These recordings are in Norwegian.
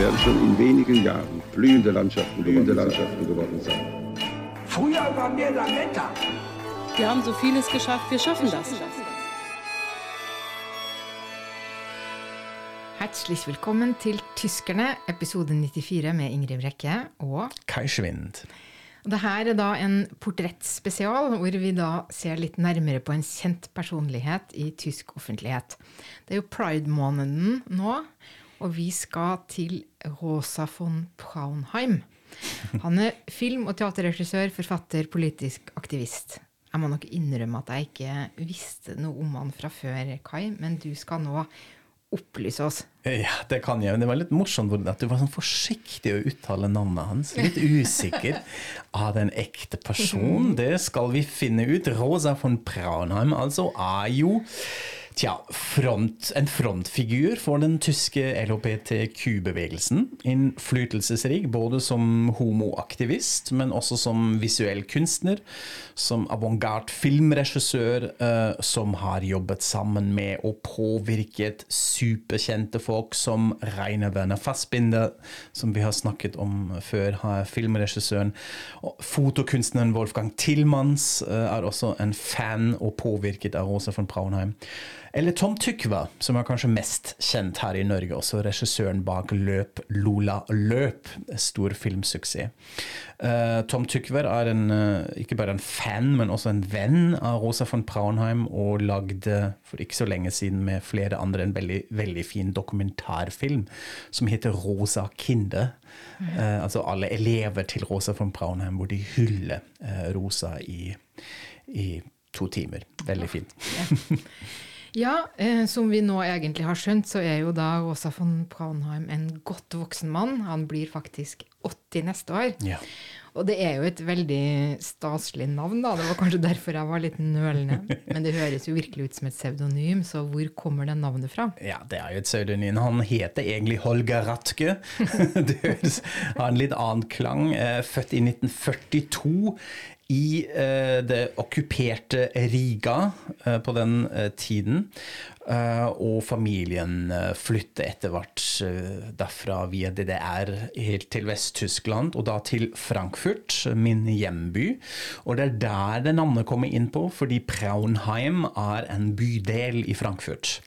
Werden schon in wenigen Jahren blühende Landschaften, blühende Landschaften geworden sein. Früher waren wir Lametta. Wir haben so vieles geschafft, wir schaffen das. Herzlich velkommen til Tyskerne, episode 94 med Ingrid Brekke og Kai Schwind. Det her er da en portrettspesial, hvor vi da ser litt nærmere på en kjent personlighet i tysk offentlighet. Det er jo pride-måneden nå, og vi skal til Rosa von Braunheim. Han er film- og teaterregissør, forfatter, politisk aktivist. Jeg må nok innrømme at jeg ikke visste noe om han fra før, Kai, men du skal nå opplyse oss. Ja, det kan jeg. Men det var litt morsomt at du var sånn forsiktig å uttale navnet hans. Litt usikker. Er det en ekte person? Det skal vi finne ut. Rosa von Braunheim altså er jo Tja, front, en frontfigur for den tyske LHBTQ-bevegelsen. Innflytelsesrik både som homoaktivist, men også som visuell kunstner. Som avantgarde filmregissør eh, som har jobbet sammen med og påvirket superkjente folk som Reine Werner Fassbinder, som vi har snakket om før, filmregissøren. Fotokunstneren Wolfgang Tillmanns eh, er også en fan og påvirket av Rosa von Braunheim. Eller Tom Tykva, som er kanskje mest kjent her i Norge, også regissøren bak Løp Lola Løp, stor filmsuksess. Uh, Tom Tykver er en, uh, ikke bare en fan, men også en venn av Rosa von Praunheim, og lagde for ikke så lenge siden med flere andre en veldig, veldig fin dokumentarfilm som heter Rosa Kinder. Uh, altså alle elever til Rosa von Praunheim, hvor de hyller Rosa i, i to timer. Veldig fint. Ja, eh, som vi nå egentlig har skjønt, så er jo da Rosa von Braunheim en godt voksen mann. Han blir faktisk 80 neste år. Ja. Og det er jo et veldig staselig navn, da. Det var kanskje derfor jeg var litt nølende. Men det høres jo virkelig ut som et pseudonym, så hvor kommer det navnet fra? Ja, det er jo et pseudonym. Han heter egentlig Holger Ratke. det har en litt annen klang. Eh, Født i 1942 i eh, det okkuperte Riga eh, på den eh, tiden. Eh, og familien flytter flyttet etter hvert eh, derfra via DDR helt til Vest-Tyskland, og da til Frankfurt, min hjemby. Og det er der det navnet kommer inn på, fordi Praunheim er en bydel i Frankfurt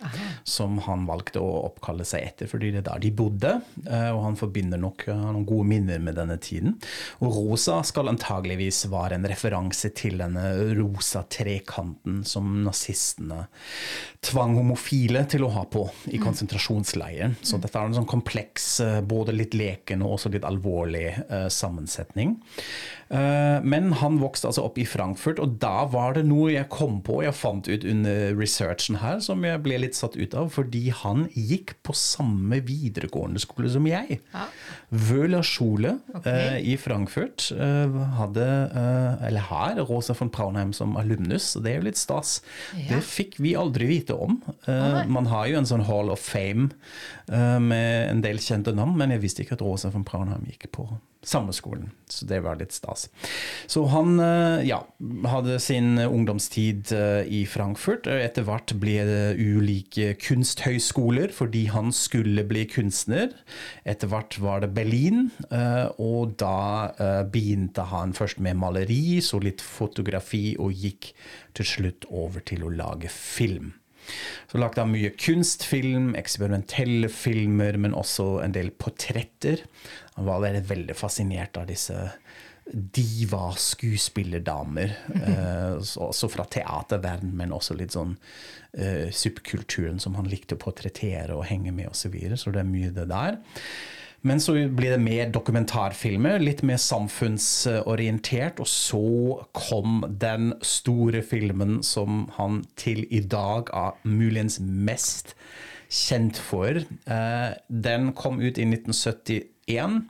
som han valgte å oppkalle seg etter, fordi det er der de bodde. Og han forbinder nok noen gode minner med denne tiden. Og rosa skal antageligvis være en referanse til denne rosa trekanten som nazistene tvang homofile til å ha på i konsentrasjonsleiren. Så dette er en sånn kompleks, både litt leken og også litt alvorlig uh, sammensetning. Uh, men han vokste altså opp i Frankfurt, og da var det noe jeg kom på, jeg fant ut under researchen her, som jeg ble litt satt ut av, fordi han gikk på samme videregående skole som jeg. Ja. Wøhler Schule Ok. uh, i Frankfurt hadde, eller har, Rosa von Praunheim som alumnus, og det er jo litt stas. Ja. Det fikk vi aldri vite om. Eh, man har jo en sånn Hall of Fame eh, med en del kjente navn, men jeg visste ikke at Rosa von Pranheim gikk på samme skolen, så det var litt stas. Så han eh, ja, hadde sin ungdomstid eh, i Frankfurt, og etter hvert ble det ulike kunsthøyskoler fordi han skulle bli kunstner. Etter hvert var det Berlin, eh, og da eh, begynte han først med maleri, så litt fotografi, og gikk til slutt over til å lage film. Så lagde han mye kunstfilm, eksperimentelle filmer, men også en del portretter. Han var veldig, veldig fascinert av disse diva-skuespillerdamer. eh, så- også fra teaterverden, men også litt sånn eh, subkulturen som han likte å portrettere og henge med osv. Så, videre. så det er mye det der. Men så blir det mer dokumentarfilmer, litt mer samfunnsorientert. Og så kom den store filmen som han til i dag er muligens mest kjent for. Eh, Den kom ut i 1970 2001,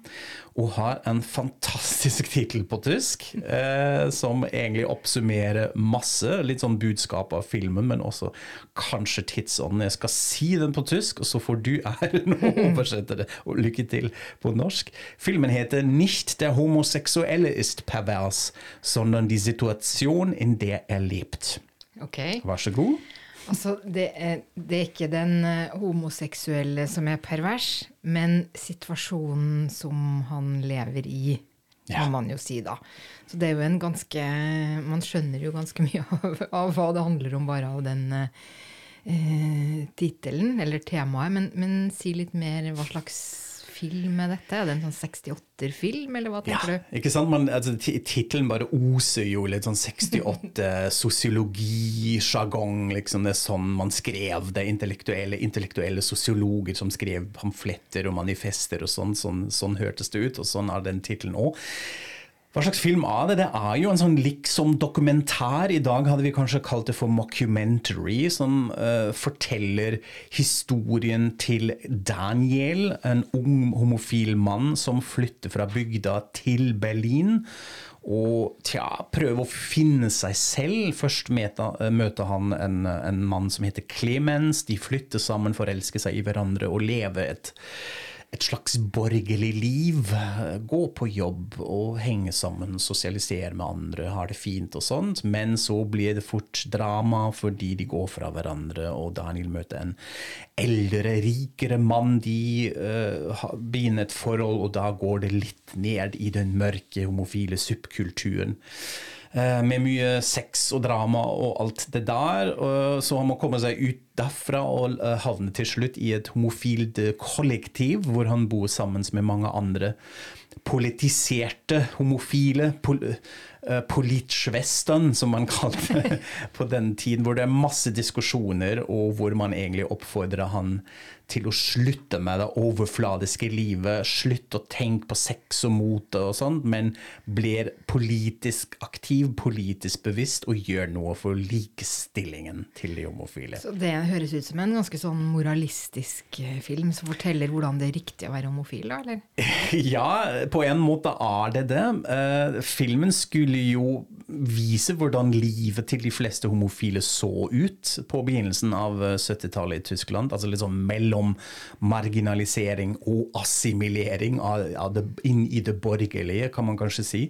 og har en fantastisk tittel på tysk, eh, som egentlig oppsummerer masse, litt sånn budskap av filmen, men også kanskje tidsånden. Jeg skal si den på tysk, og så får du æren å oversette det, og lykke til på norsk. Filmen heter 'Nicht der homosexuelle ist pervers', sondern die Situation in der er lebt. Ok. Vær så god. Altså, det er, det er ikke den eh, homoseksuelle som er pervers, men situasjonen som han lever i, Ja. kan man jo si, da. Så det er jo en ganske Man skjønner jo ganske mye av, av hva det handler om, bare av den eh, tittelen, eller temaet. Men, men si litt mer hva slags film er dette? Er det en sånn 68-film, eller hva Ja, du? ikke sant? Man, altså, Tittelen bare oser jo litt sånn 68 sosiologi-sjargong. Liksom. Det er sånn man skrev det. Intellektuelle, intellektuelle sosiologer som skrev pamfletter og manifester og sånn. Sånn, sånn hørtes det ut, og sånn er den tittelen òg. Hva slags film er det? Det er jo en sånn liksom dokumentar. I dag hadde vi kanskje kalt det for mockumentary, som uh, forteller historien til Daniel, en ung homofil mann som flytter fra bygda til Berlin. Og tja, prøver å finne seg selv. Først møter, møter han en, en mann som heter Clemens. De flytter sammen, forelsker seg i hverandre og lever et et slags borgerlig liv. Gå på jobb og henge sammen, sosialisere med andre, har det fint og sånt. Men så blir det fort drama fordi de går fra hverandre, og Daniel møter en eldre, rikere mann. De uh, begynner et forhold, og da går det litt ned i den mørke homofile subkulturen. Eh, med mye sex og drama og alt det der. Så han må komme seg ut derfra og havne til slutt i et homofilt eh, kollektiv, hvor han bor sammen med mange andre politiserte homofile. Pol Politschwestern, som man kalte det på den tiden, hvor det er masse diskusjoner, og hvor man egentlig oppfordrer han til å slutte med det overfladiske livet, slutte å tenke på sex og mote og sånt, men blir politisk aktiv, politisk bevisst, og gjør noe for likestillingen til de homofile. Så det høres ut som en ganske sånn moralistisk eh, film som forteller hvordan det er riktig å være homofil, da, eller? Ja, på en måte er det det. Eh, filmen skulle jo vise hvordan livet til de fleste homofile så ut på begynnelsen av eh, 70-tallet i Tyskland. Altså litt sånn mellom marginalisering og assimilering av, av det, inn i det borgerlige, kan man kanskje si.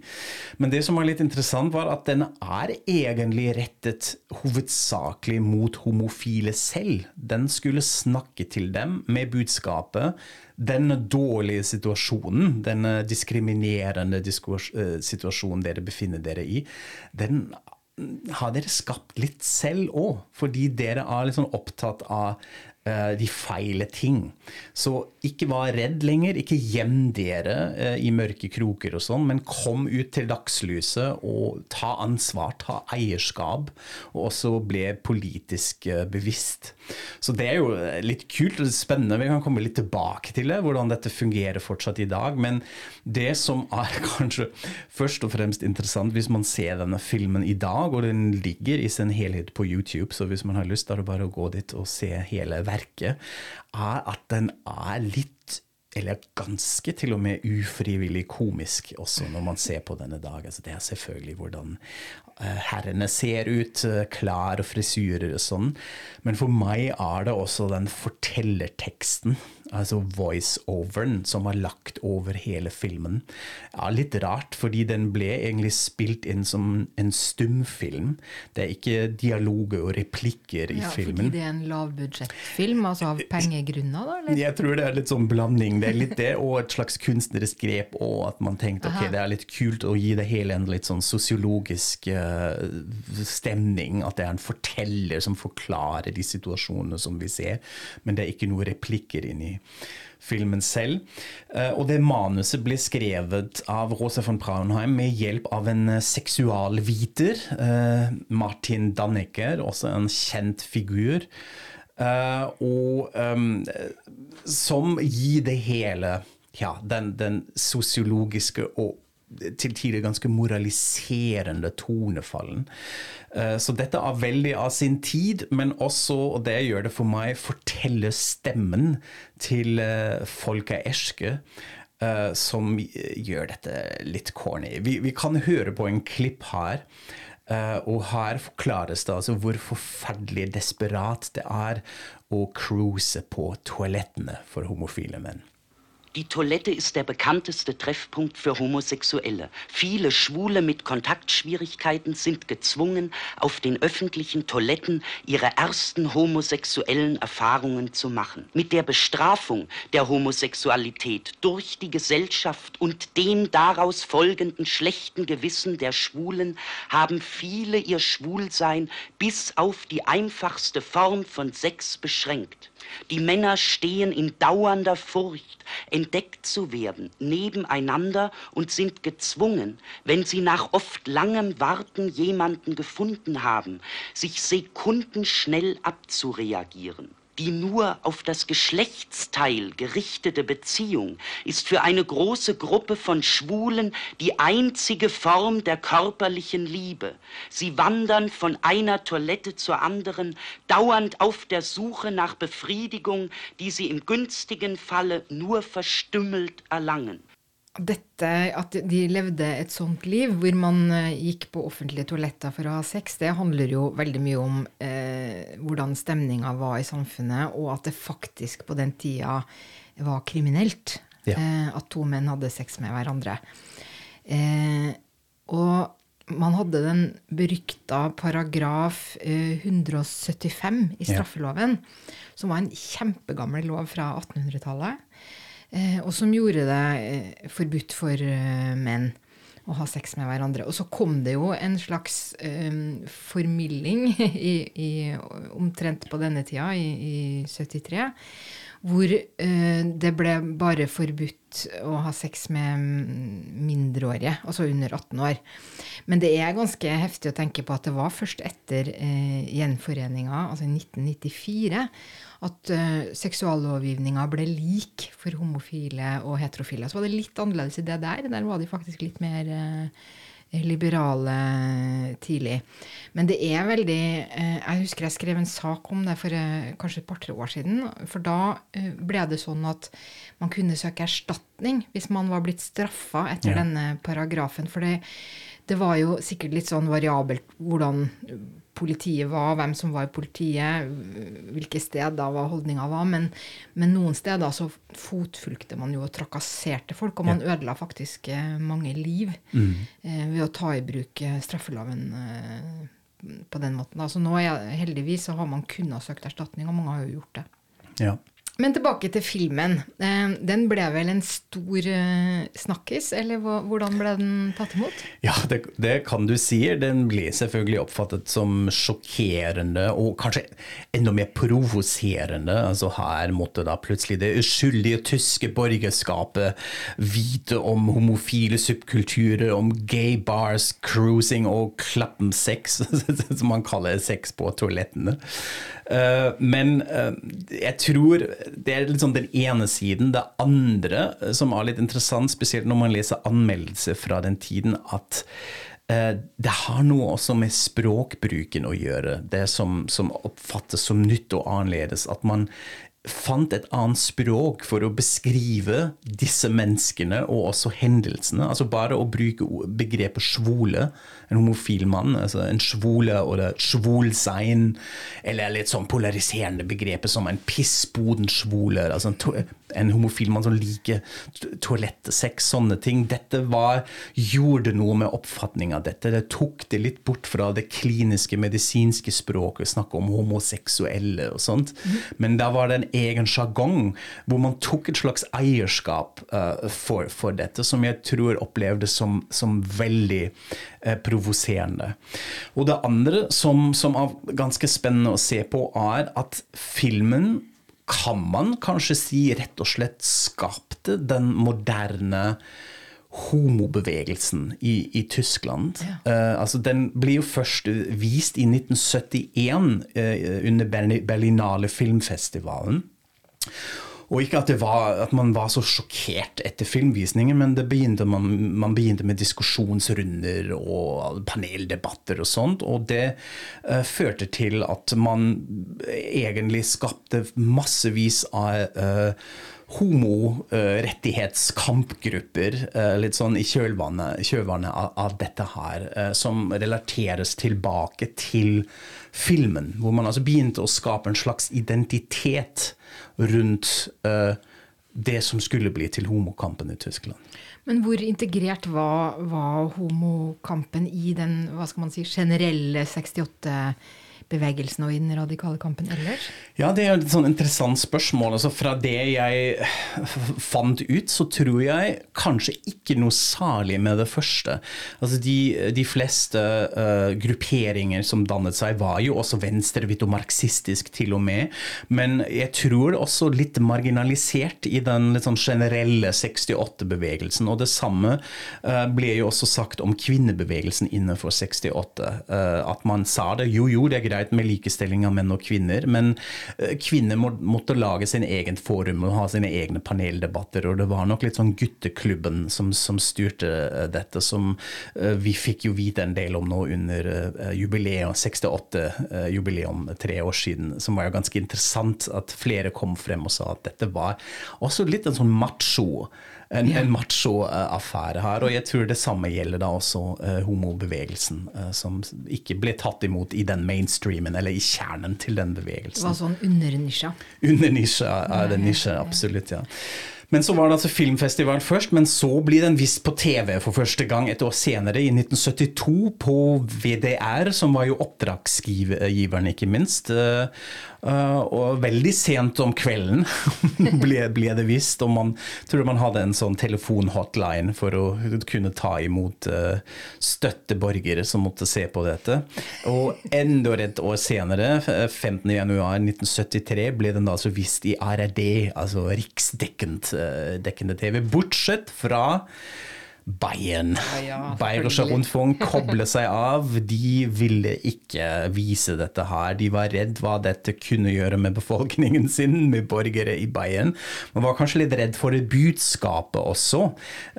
Men det som var litt interessant, var at den er egentlig rettet hovedsakelig mot homofile selv. Den skulle snakke til dem med budskapet denne dårlige situasjonen, denne diskriminerende diskurs, eh, situasjonen dere befinner dere i, den har dere skapt litt selv òg, fordi dere er sånn opptatt av de feile ting. Så ikke vær redd lenger, ikke gjem dere eh, i mørke kroker og sånn, men kom ut til dagslyset og ta ansvar, ta eierskap, og også bli politisk eh, bevisst. Så det er jo litt kult og spennende. Vi kan komme litt tilbake til det, hvordan dette fungerer fortsatt i dag. Men det som er kanskje først og fremst interessant hvis man ser denne filmen i dag, og den ligger i sin helhet på YouTube, så hvis man har lyst, da er det bare å gå dit og se hele verket, er at den er litt eller ganske til og med ufrivillig komisk også når man ser på denne dag. Altså, det er selvfølgelig hvordan uh, herrene ser ut, uh, klær og frisyrer og sånn. Men for meg er det også den fortellerteksten, altså voice-overen, som var lagt over hele filmen. Ja, litt rart, fordi den ble egentlig spilt inn som en stumfilm. Det er ikke dialoger og replikker i Ja, filmen. Fordi det er en lavbudsjettfilm, altså av pengegrunner, da? Eller? Jeg tror det er litt sånn blanding. Det er litt det, og et slags kunstnerisk grep. Og at man tenkte ok, Aha. det er litt kult å gi det hele en litt sånn sosiologisk eh, stemning. At det er en forteller som forklarer de situasjonene som vi ser. Men det er ikke noen replikker inni filmen selv. Eh, og det manuset ble skrevet av Rosa von Braunheim med hjelp av en eh, seksualviter, eh, Martin Dannecker, også en kjent figur. Og som gir det hele ja, den, den sosiologiske og til tider ganske moraliserende tonefallen. Eh, Så dette er veldig av sin tid, men også, og det gjør det for meg, forteller stemmen til folket Folka Eske. eh, som gjør dette litt corny. Vi, vi kan høre på en klipp her. eh, og her forklares det altså hvor forferdelig desperat det er å cruise på toalettene for homofile menn. Die Toilette ist der bekannteste Treffpunkt für Homosexuelle. Viele Schwule mit Kontaktschwierigkeiten sind gezwungen, auf den öffentlichen Toiletten ihre ersten homosexuellen Erfahrungen zu machen. Mit der Bestrafung der Homosexualität durch die Gesellschaft und dem daraus folgenden schlechten Gewissen der Schwulen haben viele ihr Schwulsein bis auf die einfachste Form von Sex beschränkt. Die Männer stehen in dauernder Furcht, entdeckt zu werden, nebeneinander und sind gezwungen, wenn sie nach oft langem Warten jemanden gefunden haben, sich sekundenschnell abzureagieren. Die nur auf das Geschlechtsteil gerichtete Beziehung ist für eine große Gruppe von Schwulen die einzige Form der körperlichen Liebe. Sie wandern von einer Toilette zur anderen, dauernd auf der Suche nach Befriedigung, die sie im günstigen Falle nur verstümmelt erlangen. Dette, at de levde et sånt liv hvor man eh, gikk på offentlige toaletter for å ha sex, det handler jo veldig mye om eh, hvordan stemninga var i samfunnet, og at det faktisk på den tida var kriminelt Ja. eh, at to menn hadde sex med hverandre. Eh, og man hadde den berykta paragraf eh, 175 i Ja. straffeloven, som var en kjempegammel lov fra 1800-tallet. Eh, og som gjorde det eh, forbudt for eh, menn å ha sex med hverandre. Og så kom det jo en slags eh, formilding i, i, omtrent på denne tida, i, i 73, hvor eh, det ble bare forbudt å ha sex med mindreårige, altså under 18 år. Men det er ganske heftig å tenke på at det var først etter eh, gjenforeninga, altså i 1994, at uh, seksuallovgivninga ble lik for homofile og heterofile. Så var det litt annerledes i det der. Der var de faktisk litt mer eh, liberale tidlig. Men det er veldig eh, Jeg husker jeg skrev en sak om det for eh, kanskje et par-tre år siden. For da eh, ble det sånn at man kunne søke erstatning hvis man var blitt straffa etter Ja. denne paragrafen. For det, det var jo sikkert litt sånn variabelt hvordan politiet var, hvem som var i politiet, hvilke steder hva holdninga var. Men, men noen steder så fotfulgte man jo og trakasserte folk, og man ødela faktisk eh, mange liv eh, ved å ta i bruk eh, straffeloven eh, på den måten. Så nå er, heldigvis så har man kunnet søkt erstatning, og mange har jo gjort det. Ja. Men tilbake til filmen. Eh, Den ble vel en stor eh, snakkis, eller hvordan ble den tatt imot? Ja, det, det kan du si. Den ble selvfølgelig oppfattet som sjokkerende og kanskje enda mer provoserende. Altså Her måtte da plutselig det uskyldige tyske borgerskapet vite om homofile subkulturer, om gay bars, cruising og klappensex, som man kaller sex på toalettene. Eh, men jeg tror det er liksom den ene siden. Det andre, eh, som er litt interessant, spesielt når man leser anmeldelser fra den tiden, at eh, det har noe også med språkbruken å gjøre. Det som, som oppfattes som nytt og annerledes. At man fant et annet språk for å beskrive disse menneskene og også hendelsene. Altså bare å bruke begrepet svole, en homofil mann, altså en svole eller sein, eller litt sånn polariserende begrepet som en pissboden svole, altså en, en homofil mann som liker to- toalettsex, sånne ting. Dette var, gjorde noe med oppfatning av dette. Det tok det litt bort fra det kliniske, medisinske språket, snakke om homoseksuelle og sånt. Men da var det en egen sjargong hvor man tok et slags eierskap uh, for, for dette, som jeg tror opplevdes som, som veldig provoserende. Og det andre som, som er ganske spennende å se på, er at filmen kan man kanskje si rett og slett skapte den moderne homobevegelsen i, i Tyskland. Eh, altså den ble jo først vist i 1971 uh, under Berlinale filmfestivalen. Og ikke at, var, at man var så sjokkert etter filmvisningen, men begynte, man, man begynte med diskusjonsrunder og paneldebatter og sånt. Og det uh, førte til at man egentlig skapte massevis av eh, homorettighetskampgrupper uh, litt sånn i kjølvannet, kjølvannet av, av, dette her, uh, som relateres tilbake til filmen. Hvor man altså begynte å skape en slags identitet rundt uh, det som skulle bli til homokampen i Tyskland. Men hvor integrert var, var homokampen i den hva skal man si, generelle 68 bevegelsen og i den radikale kampen ellers? Ja, det er et sånn interessant spørsmål. Altså, fra det jeg fant ut, så tror jeg kanskje ikke noe særlig med det første. Altså, de, de fleste uh, grupperinger som dannet seg, var jo også venstrevidt og marxistisk til og med. Men jeg tror også litt marginalisert i den litt sånn generelle 68-bevegelsen. Og det samme uh, ble jo også sagt om kvinnebevegelsen innenfor 68. Uh, eh, at man sa det. Jo, jo, det er greit greit med likestilling av menn og kvinner, men eh, kvinner må, måtte lage sin egen forum og ha sine egne paneldebatter. Og det var nok litt sånn gutteklubben som, som styrte eh, dette, som eh, vi fikk jo vite en del om nå under jubileum, 68-jubileum tre år siden, som var jo ganske interessant at flere kom frem og sa at dette var også litt en sånn macho en, en macho-affære her. Og jeg tror det samme gjelder da også uh, homobevegelsen, uh, som ikke ble tatt imot i den mainstreamen, eller i kjernen til den bevegelsen. Det var sånn undernisja? Undernisja er det nisje, absolutt, ja. Men så var det altså filmfestival først, men så blir den vist på TV for første gang et år senere, i 1972, på VDR, som var jo oppdragsgiveren, ikke minst. Uh, og veldig sent om kvelden ble, ble, det visst, og man tror man hadde en sånn telefonhotline for å kunne ta imot uh, støtteborgere som måtte se på dette. Og enda et år senere, 15.1.1973, ble den da altså vist i RRD, altså riksdekkende dekkende TV, bortsett fra Bayern. Ja, Bayerische Rundfunk kobler seg av. De ville ikke vise dette her. De var redd hva dette kunne gjøre med befolkningen sin, med borgere i Bayern. Man var kanskje litt redd for budskapet også.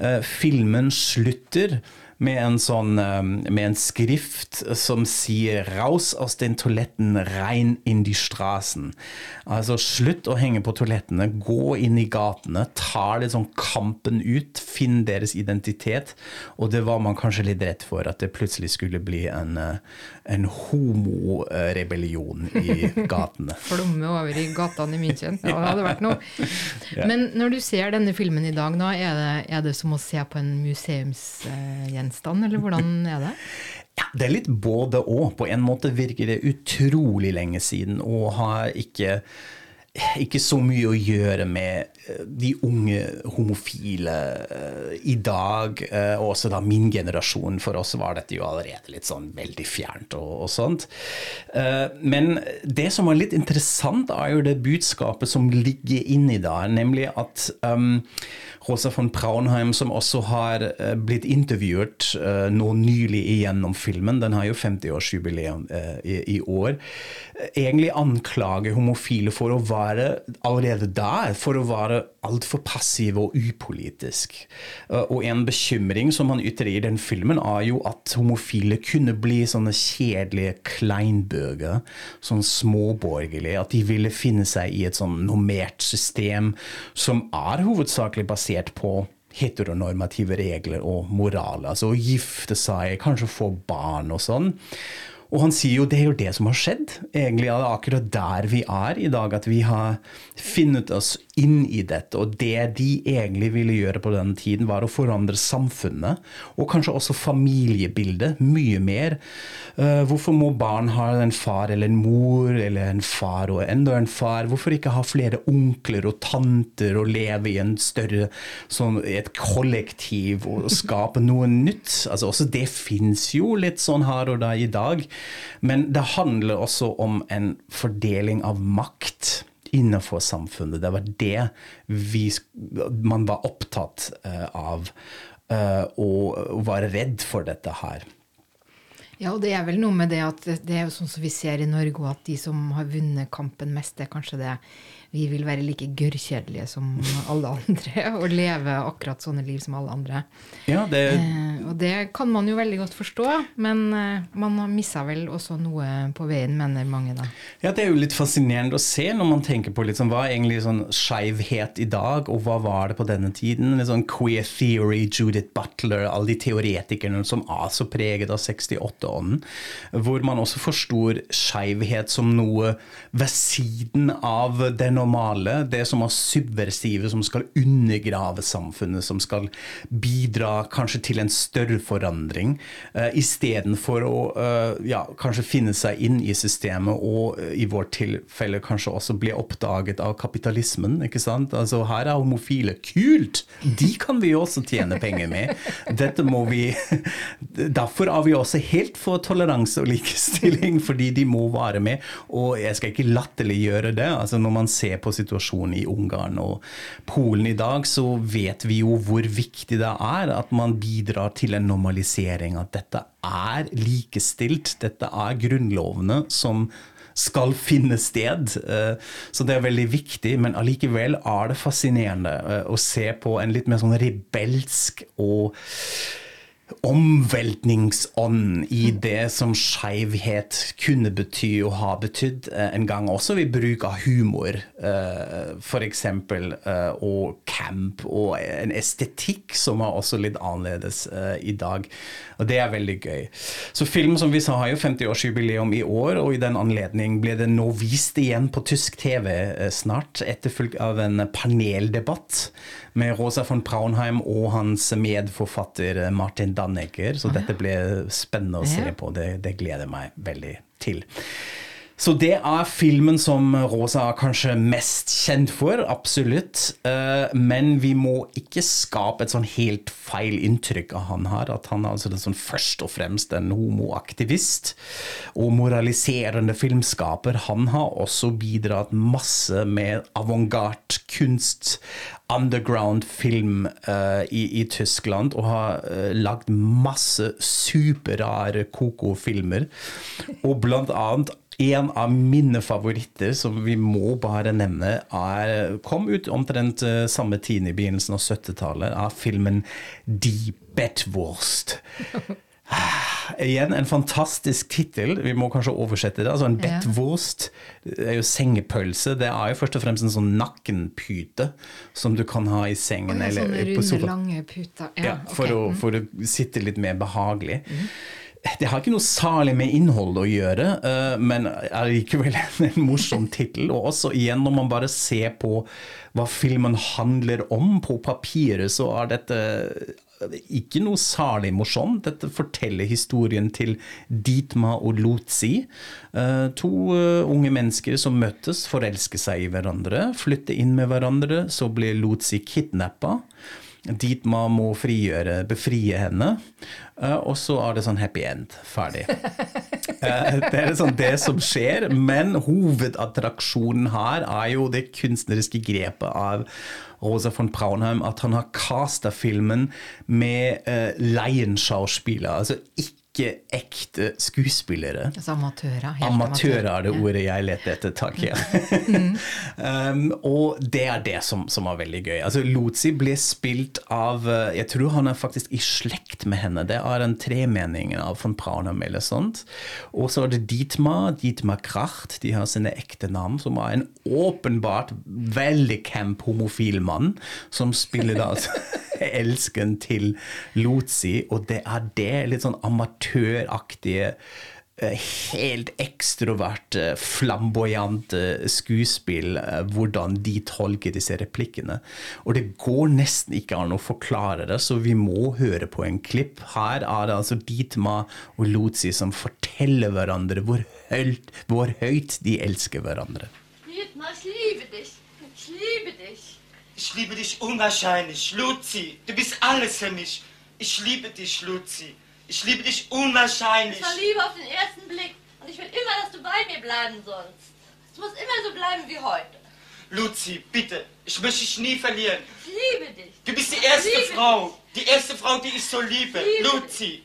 Uh, filmen slutter med en, sånn, um, med en skrift som sier 'raus aus den toaletten, rein in die Straßen'. Altså slutt å henge på toalettene, gå inn i gatene, ta sånn kampen ut, finn deres identitet. Og det var man kanskje litt redd for, at det plutselig skulle bli en, uh, en homorebellion i gatene. Flomme over i gatene i München. Ja, det hadde vært noe. Men når du ser denne filmen i dag, da, er det, er det som å se på en museumsgjenstand, eller hvordan er det? Ja, Det er litt både og. På en måte virker det utrolig lenge siden og har ikke ikke så mye å gjøre med eh, de unge homofile uh, i dag, uh, og også da min generasjon. For oss var dette jo allerede litt sånn veldig fjernt og, og sånt. Uh, men det som var litt interessant, er jo det budskapet som ligger inni der, nemlig at um, Rosa von Braunheim, som også har blitt intervjuet nå nylig igjennom filmen, den har jo 50-årsjubileum i, i år, egentlig anklager homofile for å være være allerede der for å være altfor passiv og upolitisk. Eh, og en bekymring som han ytrer i den filmen, er jo at homofile kunne bli sånne kjedelige kleinbøger, sånn småborgerlige. At de ville finne seg i et sånn normert system som er hovedsakelig basert på heteronormative regler og moral. Altså å gifte seg, kanskje få barn og sånn. Og han sier jo det er jo det som har skjedd. Egentlig er det akkurat der vi er i dag. At vi har funnet oss inn i dette. Og det de egentlig ville gjøre på den tiden, var å forandre samfunnet. Og kanskje også familiebildet mye mer. Uh, hvorfor må barn ha en far eller en mor eller en far og enda en far? Hvorfor ikke ha flere onkler og tanter og leve i en større sånn, et kollektiv og skape noe nytt? Altså også Det fins jo litt sånn her og da i dag. Men det handler også om en fordeling av makt innenfor samfunnet. Det var det vi, man var opptatt uh, av, uh, og var redd for dette her. Ja, og det er vel noe med det at det er jo sånn som vi ser i Norge, at de som har vunnet kampen mest, det er kanskje det vi vil være like gørrkjedelige som alle andre og leve akkurat sånne liv som alle andre. Ja, det, eh, Og det kan man jo veldig godt forstå, men eh, man har missa vel også noe på veien, mener mange da. Ja, Det er jo litt fascinerende å se når man tenker på liksom, hva er egentlig sånn skeivhet i dag, og hva var det på denne tiden? Litt sånn Queer Theory, Judith Butler, alle de teoretikerne som er så preget av 68-ånden. Hvor man også forstår skeivhet som noe ved siden av det normale. Det som er subversive, som skal undergrave samfunnet, som skal bidra kanskje til en større forandring, uh, istedenfor å uh, ja, kanskje finne seg inn i systemet og uh, i vårt tilfelle kanskje også bli oppdaget av kapitalismen. ikke sant? Altså Her er homofile. Kult! De kan vi også tjene penger med. Dette må vi Derfor er vi også helt for toleranse og likestilling, fordi de må være med. Og jeg skal ikke latterliggjøre det. altså Når man ser på situasjonen i Ungarn og Polen i dag, så vet vi jo hvor viktig det er at man bidrar til en normalisering. At dette er likestilt. Dette er grunnlovene som skal finne sted. Eh, Så det er veldig viktig, men allikevel er det fascinerende eh, å se på en litt mer sånn rebelsk og omveltningsånd i det som skeivhet kunne bety og har betydd eh, en gang også ved bruk av humor, eh, f.eks., eh, og camp og en estetikk som er også litt annerledes i dag. Og det er veldig gøy. Så film som vi sa har jo 50-årsjubileum i år, og i den anledning ble det nå vist igjen på tysk TV snart, etterfulgt av en paneldebatt med Rosa von Braunheim og hans medforfatter Martin Dannegger. Så dette ble spennende å se på. Det, det gleder jeg meg veldig til. Så det er filmen som Rosa er kanskje mest kjent for, absolutt. Eh, Men vi må ikke skape et sånn helt feil inntrykk av han her. At han er altså sånn først og fremst en homoaktivist og moraliserende filmskaper. Han har også bidratt masse med avantgarde kunst, underground film eh, i, i Tyskland, og har uh, lagd masse superrare koko-filmer. Og blant annet en av mine favoritter, som vi må bare nevne, er, kom ut omtrent eh, samme tid i begynnelsen av 70-tallet, av filmen Die Bettwurst. Ah, Igjen en fantastisk tittel. Vi må kanskje oversette det. Altså En bettwurst det er jo sengepølse. Det er jo først og fremst en sånn nakkenpute som du kan ha i sengen Oh, ja, eller sånne på runde, lange puter. Ja, Ja, for, okay. å, for å sitte litt mer behagelig. Det har ikke noe særlig med innhold å gjøre, eh, men er likevel en, morsom tittel. Og også igjen, når man bare ser på hva filmen handler om på papiret, så er dette ikke noe særlig morsomt. Dette forteller historien til Dietmar og Lutzi. eh, To eh, unge mennesker som møttes, forelsker seg i hverandre, flytter inn med hverandre. Så blir Lutzi kidnappa. Dietmar må frigjøre, befrie henne. eh, Og så er det sånn happy end. Ferdig. Eh, Det er sånn det som skjer, men hovedattraksjonen her er jo det kunstneriske grepet av Rosa von Braunheim, at han har casta filmen med uh, leienskuespiller. altså ikke ekte skuespillere. Altså amatører. Helt Amatører er det ordet jeg leter etter, takk. Ja. um, og det er det som, som er veldig gøy. Altså, Lotzi ble spilt av uh, Jeg tror han er faktisk i slekt med henne. Det er den tremenning av von Praunheim eller sånt. Og så er det Dietmar, Dietmar Kracht. De har sine ekte navn, som er en åpenbart veldig camp homofil mann, som spiller da altså elsken til Lotsi, og det er det litt sånn amatøraktige eh, Helt ekstroverte, flamboyante skuespill, eh, hvordan de tolker disse replikkene. Og det går nesten ikke an å forklare det, så vi må høre på en klipp. Her er det altså Ditma og Lotsi som forteller hverandre hvor høyt, hvor høyt de elsker hverandre. Dietmar, ich liebe dich. Ich dich. Ich liebe dich unwahrscheinlich, Luzi. Du bist alles für mich. Ich liebe dich, Luzi. Ich liebe dich unwahrscheinlich. Es war Liebe auf den ersten Blick. Und ich will immer, dass du bei mir bleiben sollst. Es muss immer so bleiben wie heute. Luzi, bitte. Ich möchte dich nie verlieren. Ich liebe dich. Du bist die Ich erste Frau. Die erste Frau, die ich so liebe. Ich liebe Luzi.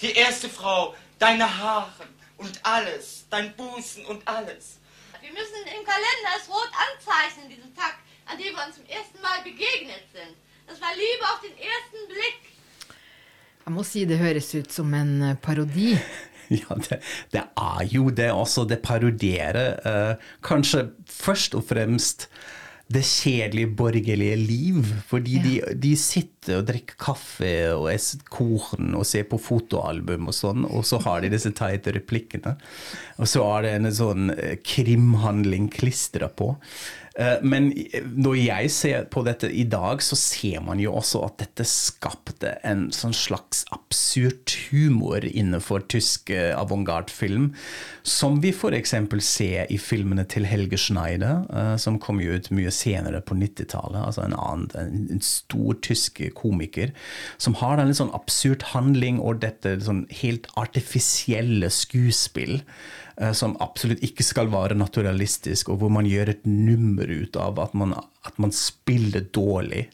Die erste Frau. Deine Haare und alles. Dein Busen und alles. Wir müssen im Kalender es rot anzeichnen, diesen Tag, an dem wir uns zum ersten Mal begegnet sind. Das war Liebe auf den ersten Blick. Jeg må si det høres ut som en eh, parodi. Ja, det, det er jo det også. Det parodierer eh, kanskje først og fremst det kjedelige borgerlige liv. Fordi de, de sitter og drikker kaffe og spiser korn og ser på fotoalbum og sånn, og så har de disse teite replikkene. Og så er det en sånn eh, krimhandling klistra på. Eh, Men når jeg ser på dette i dag, så ser man jo også at dette skapte en sånn slags absurd humor innenfor tysk eh, avantgarde-film, som vi f.eks. ser i filmene til Helge Schneider, eh, som kom jo ut mye senere på 90-tallet. Altså en en, stor tysk komiker, som har en litt sånn absurd handling og dette sånn helt artifisielle skuespill eh, som absolutt ikke skal være naturalistisk, og hvor man gjør et nummer ut av at man, at man spiller dårlig.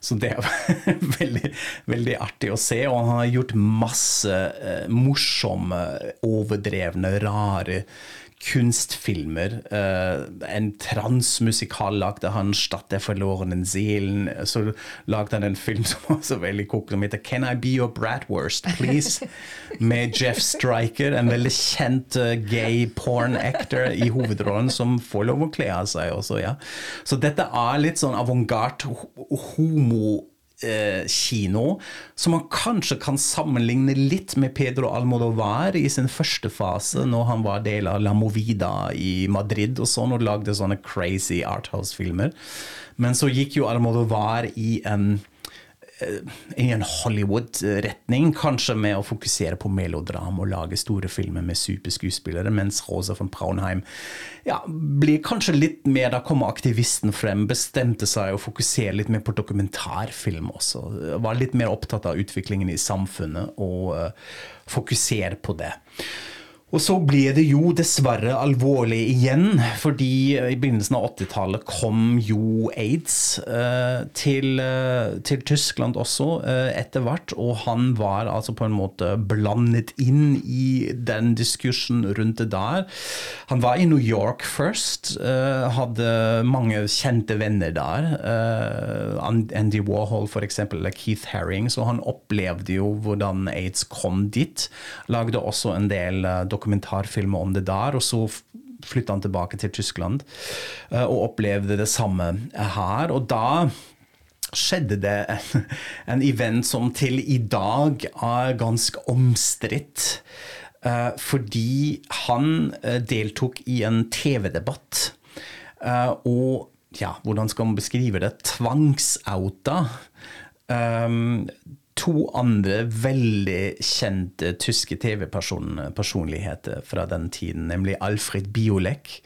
Så det er veldig, veldig artig å se. Og han har gjort masse eh, morsomme, overdrevne, rare kunstfilmer. Eh, en transmusikal lagde han 'Stadt der forlorenen seelen'. Så lagde han en film som var så veldig kokelig, som heter 'Can I be your bratwurst, please?' Med Jeff Striker, en veldig kjent eh, gay porn actor i hovedrollen, som får lov å kle av seg også, ja. Så dette er litt sånn avantgarde homo kino, som man kanskje kan sammenligne litt med Pedro Almodovar i sin første fase, når han var del av La Movida i Madrid og sånn, og lagde sånne crazy arthouse-filmer. Men så gikk jo Almodovar i en eh, i en Hollywood-retning, kanskje med å fokusere på melodram og lage store filmer med superskuespillere, mens Rosa von Braunheim ja, blir kanskje litt mer Da kommer aktivisten frem, bestemte seg å fokusere litt mer på dokumentarfilm også. Var litt mer opptatt av utviklingen i samfunnet og uh, fokusere på det. Og så ble det jo dessverre alvorlig igjen, fordi i begynnelsen av 80-tallet kom jo aids eh, til, eh, til Tyskland også eh, etter hvert, og han var altså på en måte blandet inn i den diskursen rundt det der. Han var i New York først, eh, hadde mange kjente venner der. eh, Andy Warhol eksempel, eller Keith Haring, så han opplevde jo hvordan aids kom dit. Lagde også en del eh, dokumentarfilmer om det der, og så flytta han tilbake til Tyskland eh, og opplevde det samme her. Og da skjedde det en, en event som til i dag er ganske omstridt. eh, fordi han eh, deltok i en TV-debatt. og ja, hvordan skal man beskrive det? Tvangsouta. To andre veldig kjente tyske TV-personligheter fra den tiden, nemlig Alfred Biolek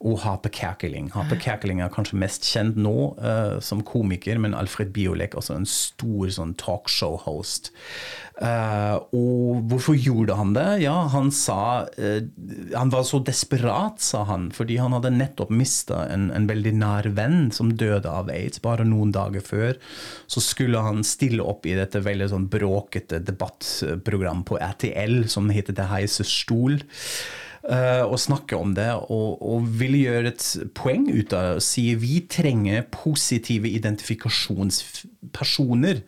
og Hape Kerkeling. Hape Kerkeling er kanskje mest kjent nå uh, som komiker, men Alfred Biolek også en stor sånn talkshow-host. Uh, og hvorfor gjorde han det? Ja, han sa uh, Han var så desperat, sa han, fordi han hadde nettopp mista en, en veldig nær venn som døde av aids bare noen dager før. Så skulle han stille opp i dette veldig sånn bråkete debattprogram på RTL som heter Det heises stol. Eh, og snakke om det, og, og ville gjøre et poeng ut av det. Si vi trenger positive identifikasjonspersoner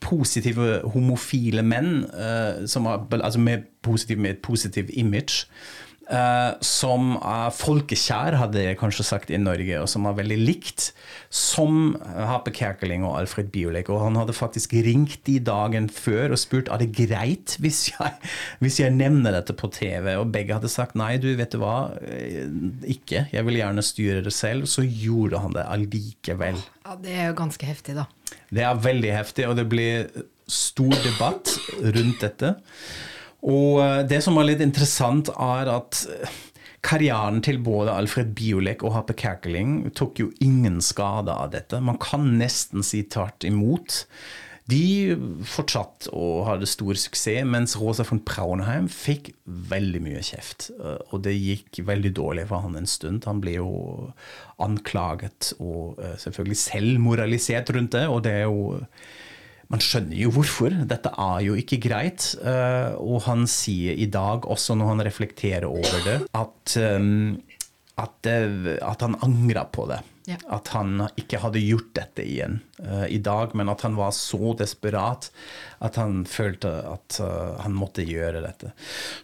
positive homofile menn eh, er, altså med, positiv, med et positivt image. Eh, som er folkekjær, hadde jeg kanskje sagt i Norge, og som var veldig likt. Som Hape Kerkeling og Alfred Biolek. Og han hadde faktisk ringt de dagen før og spurt er det greit hvis jeg, hvis jeg nevner dette på TV. Og begge hadde sagt nei, du vet du hva, eh, ikke. Jeg vil gjerne styre det selv. Så gjorde han det allikevel. Ja, Det er jo ganske heftig, da. Det er veldig heftig, og det blir stor debatt rundt dette. Og eh, det som var litt interessant, er at eh, karrieren til både Alfred Biolek og Happe Kerkeling tok jo ingen skade av dette. Man kan nesten si tvert imot. De fortsatte å ha det stor suksess, mens Rosa von Braunheim fikk veldig mye kjeft. Eh, Og det gikk veldig dårlig for han en stund. Han ble jo anklaget og selvfølgelig selv moralisert rundt det, og det er jo man skjønner jo hvorfor. Dette er jo ikke greit. Eh, og han sier i dag, også når han reflekterer over det, at, um, at, at han angrer på det. Ja. At han ikke hadde gjort dette igjen. Eh, i dag, men at han var så desperat at han følte at uh, han måtte gjøre dette.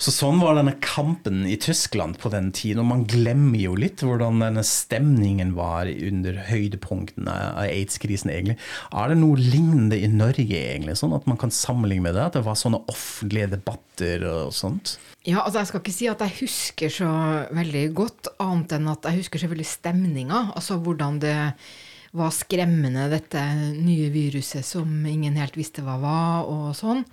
Så sånn var denne kampen i Tyskland på den tiden, og man glemmer jo litt hvordan denne stemningen var under høydepunktene av aids-krisen, egentlig. Er det noe lignende i Norge, egentlig, sånn at man kan sammenligne med det? At det var sånne offentlige debatter og sånt? Ja, altså Jeg skal ikke si at jeg husker så veldig godt, annet enn at jeg husker selvfølgelig stemninga. Altså hvordan det var skremmende, dette nye viruset som ingen helt visste hva var, og sånn.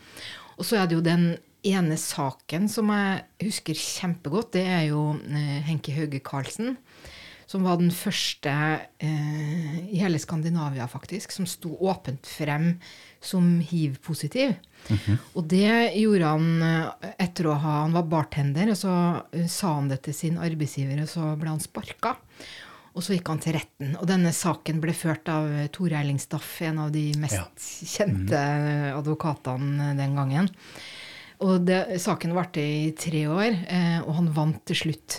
Og så er det jo den ene saken som jeg husker kjempegodt, det er jo Henke Henki Hauge Karlsen. Som var den første eh, i hele Skandinavia, faktisk, som sto åpent frem som hiv-positiv. Og det gjorde han eh, etter å ha Han var bartender, og så eh, sa han det til sin arbeidsgiver, og så ble han sparka. Og så gikk han til retten. Og denne saken ble ført av Tore Eilingstaff, en av de mest Ja. kjente advokatene den gangen. Og det, saken varte i tre år, eh, og han vant til slutt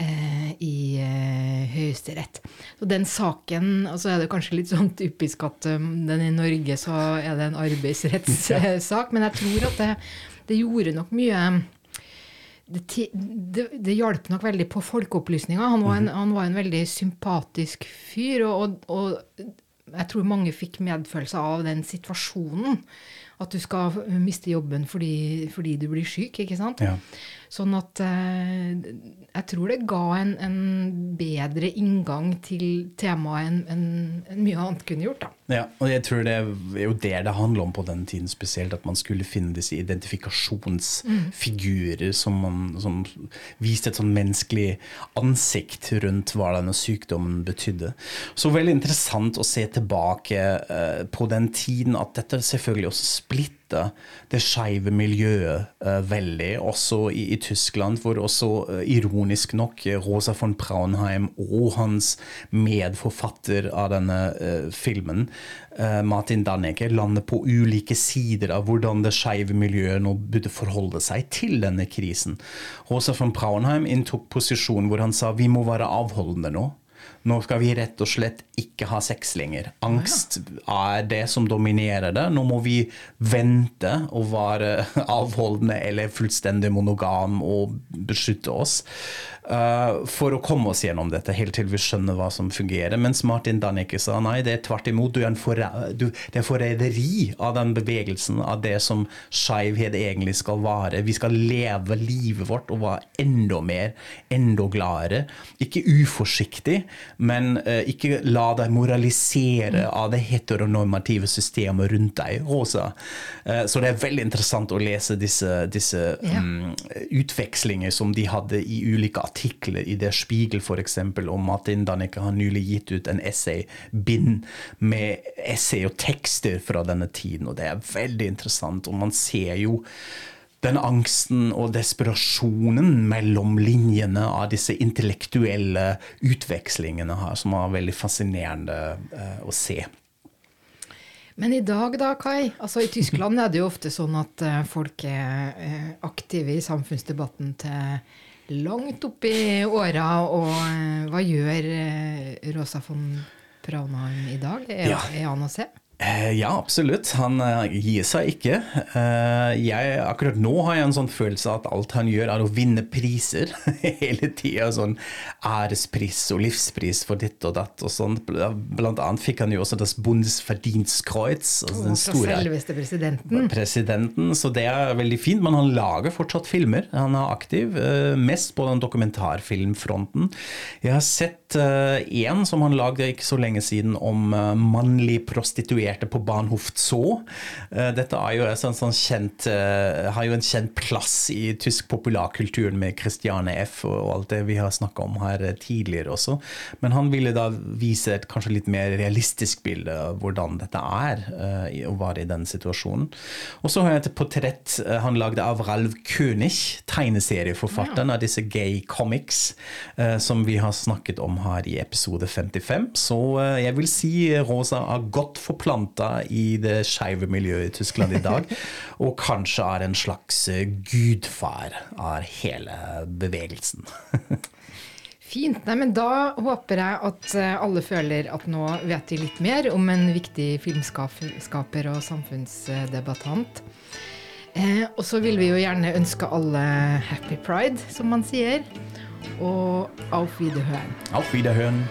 eh, i eh, Høyesterett. Så den saken altså er det kanskje litt sånn typisk at um, den i Norge så er det en arbeidsrettssak, men jeg tror at det, det gjorde nok mye det, det, det hjalp nok veldig på folkeopplysninga. Han, var en- han var en veldig sympatisk fyr, og, og, og jeg tror mange fikk medfølelse av den situasjonen. At du skal miste jobben fordi, fordi du blir syk, ikke sant? Ja. Sånn at eh, jeg tror det ga en, en bedre inngang til temaet enn en, en mye annet kunne gjort, da. Ja, og jeg tror det er jo det det handler om på den tiden spesielt, at man skulle finne disse identifikasjonsfigurer som, man, som viste et sånn menneskelig ansikt rundt hva denne sykdommen betydde. Så veldig interessant å se tilbake eh, på den tiden at dette selvfølgelig også splitta det skeive miljøet uh, veldig, også i, i Tyskland, hvor også uh, ironisk nok eh, Rosa von Braunheim og hans medforfatter av denne filmen, Martin Danneke, lander på ulike sider av hvordan det skeive miljøet nå burde forholde seg til denne krisen. Rosa von Braunheim inntok posisjonen hvor han sa vi må være avholdende nå. Nå skal vi rett og slett ikke ha sex lenger. Angst er det som dominerer det. Nå må vi vente og være avholdende eller fullstendig monogam og beskytte oss. uh, for å komme oss gjennom dette, helt til vi skjønner hva som fungerer. Mens Martin Danicke sa nei, det er tvert imot. Du er du, det er forræderi av den bevegelsen, av det som skeivhet egentlig skal være. Vi skal leve livet vårt og være enda mer, enda gladere. Ikke uforsiktig, men eh, ikke la deg moralisere av det heteronormative systemet rundt deg, Rosa. Eh, så det er veldig interessant å lese disse, disse Ja. um, utvekslinger som de hadde i ulike artikler i Der Spiegel f.eks. om Martin Danneke har nylig gitt ut en essay-bind med essay og tekster fra denne tiden, og det er veldig interessant. Og man ser jo den angsten og desperasjonen mellom linjene av disse intellektuelle utvekslingene her, som er veldig fascinerende eh, å se. Men i dag da, Kai? Altså I Tyskland er det jo ofte sånn at eh, folk er eh, aktive i samfunnsdebatten til langt opp i åra. Og eh, hva gjør Rosa von Braunheim i dag? Er, Ja. er han å se? Eh, Ja, absolutt. Han eh, gir seg ikke. Eh, Jeg, akkurat nå har jeg en sånn følelse at alt han gjør, er å vinne priser hele tida. Sånn ærespris og livspris for ditt og datt og sånn. Blant annet fikk han jo også das Bundesverdienstkreuz. Altså den fra store selveste presidenten. presidenten, så det er veldig fint. Men han lager fortsatt filmer. Han er aktiv, mest på den dokumentarfilmfronten. Jeg har sett én som han lagde ikke så lenge siden, om mannlig prostituerte på Bahnhof Zoo. Eh, Dette jo en sånn, sånn kjent, eh, har jo en kjent plass i tysk populærkulturen med Christiane F. og alt det vi har snakka om her eh, tidligere også. Men han ville da vise et kanskje litt mer realistisk bilde av hvordan dette er å være i den situasjonen. Og så har jeg et portrett han lagde av Ralf König, tegneserieforfatteren av disse gay comics, som vi har snakket om her i episode 55. Så jeg vil si Rosa er godt forplanta i det skeive miljøet i Tyskland i dag, og kanskje er en slags eh, gudfar av hele bevegelsen. Fint. Nei, men Da håper jeg at eh, alle føler at nå vet vi litt mer om en viktig filmskaper og samfunnsdebattant. Eh, og så vil vi jo gjerne ønske alle happy pride, som man sier. Og auf Wiederhören. Auf Wiederhören.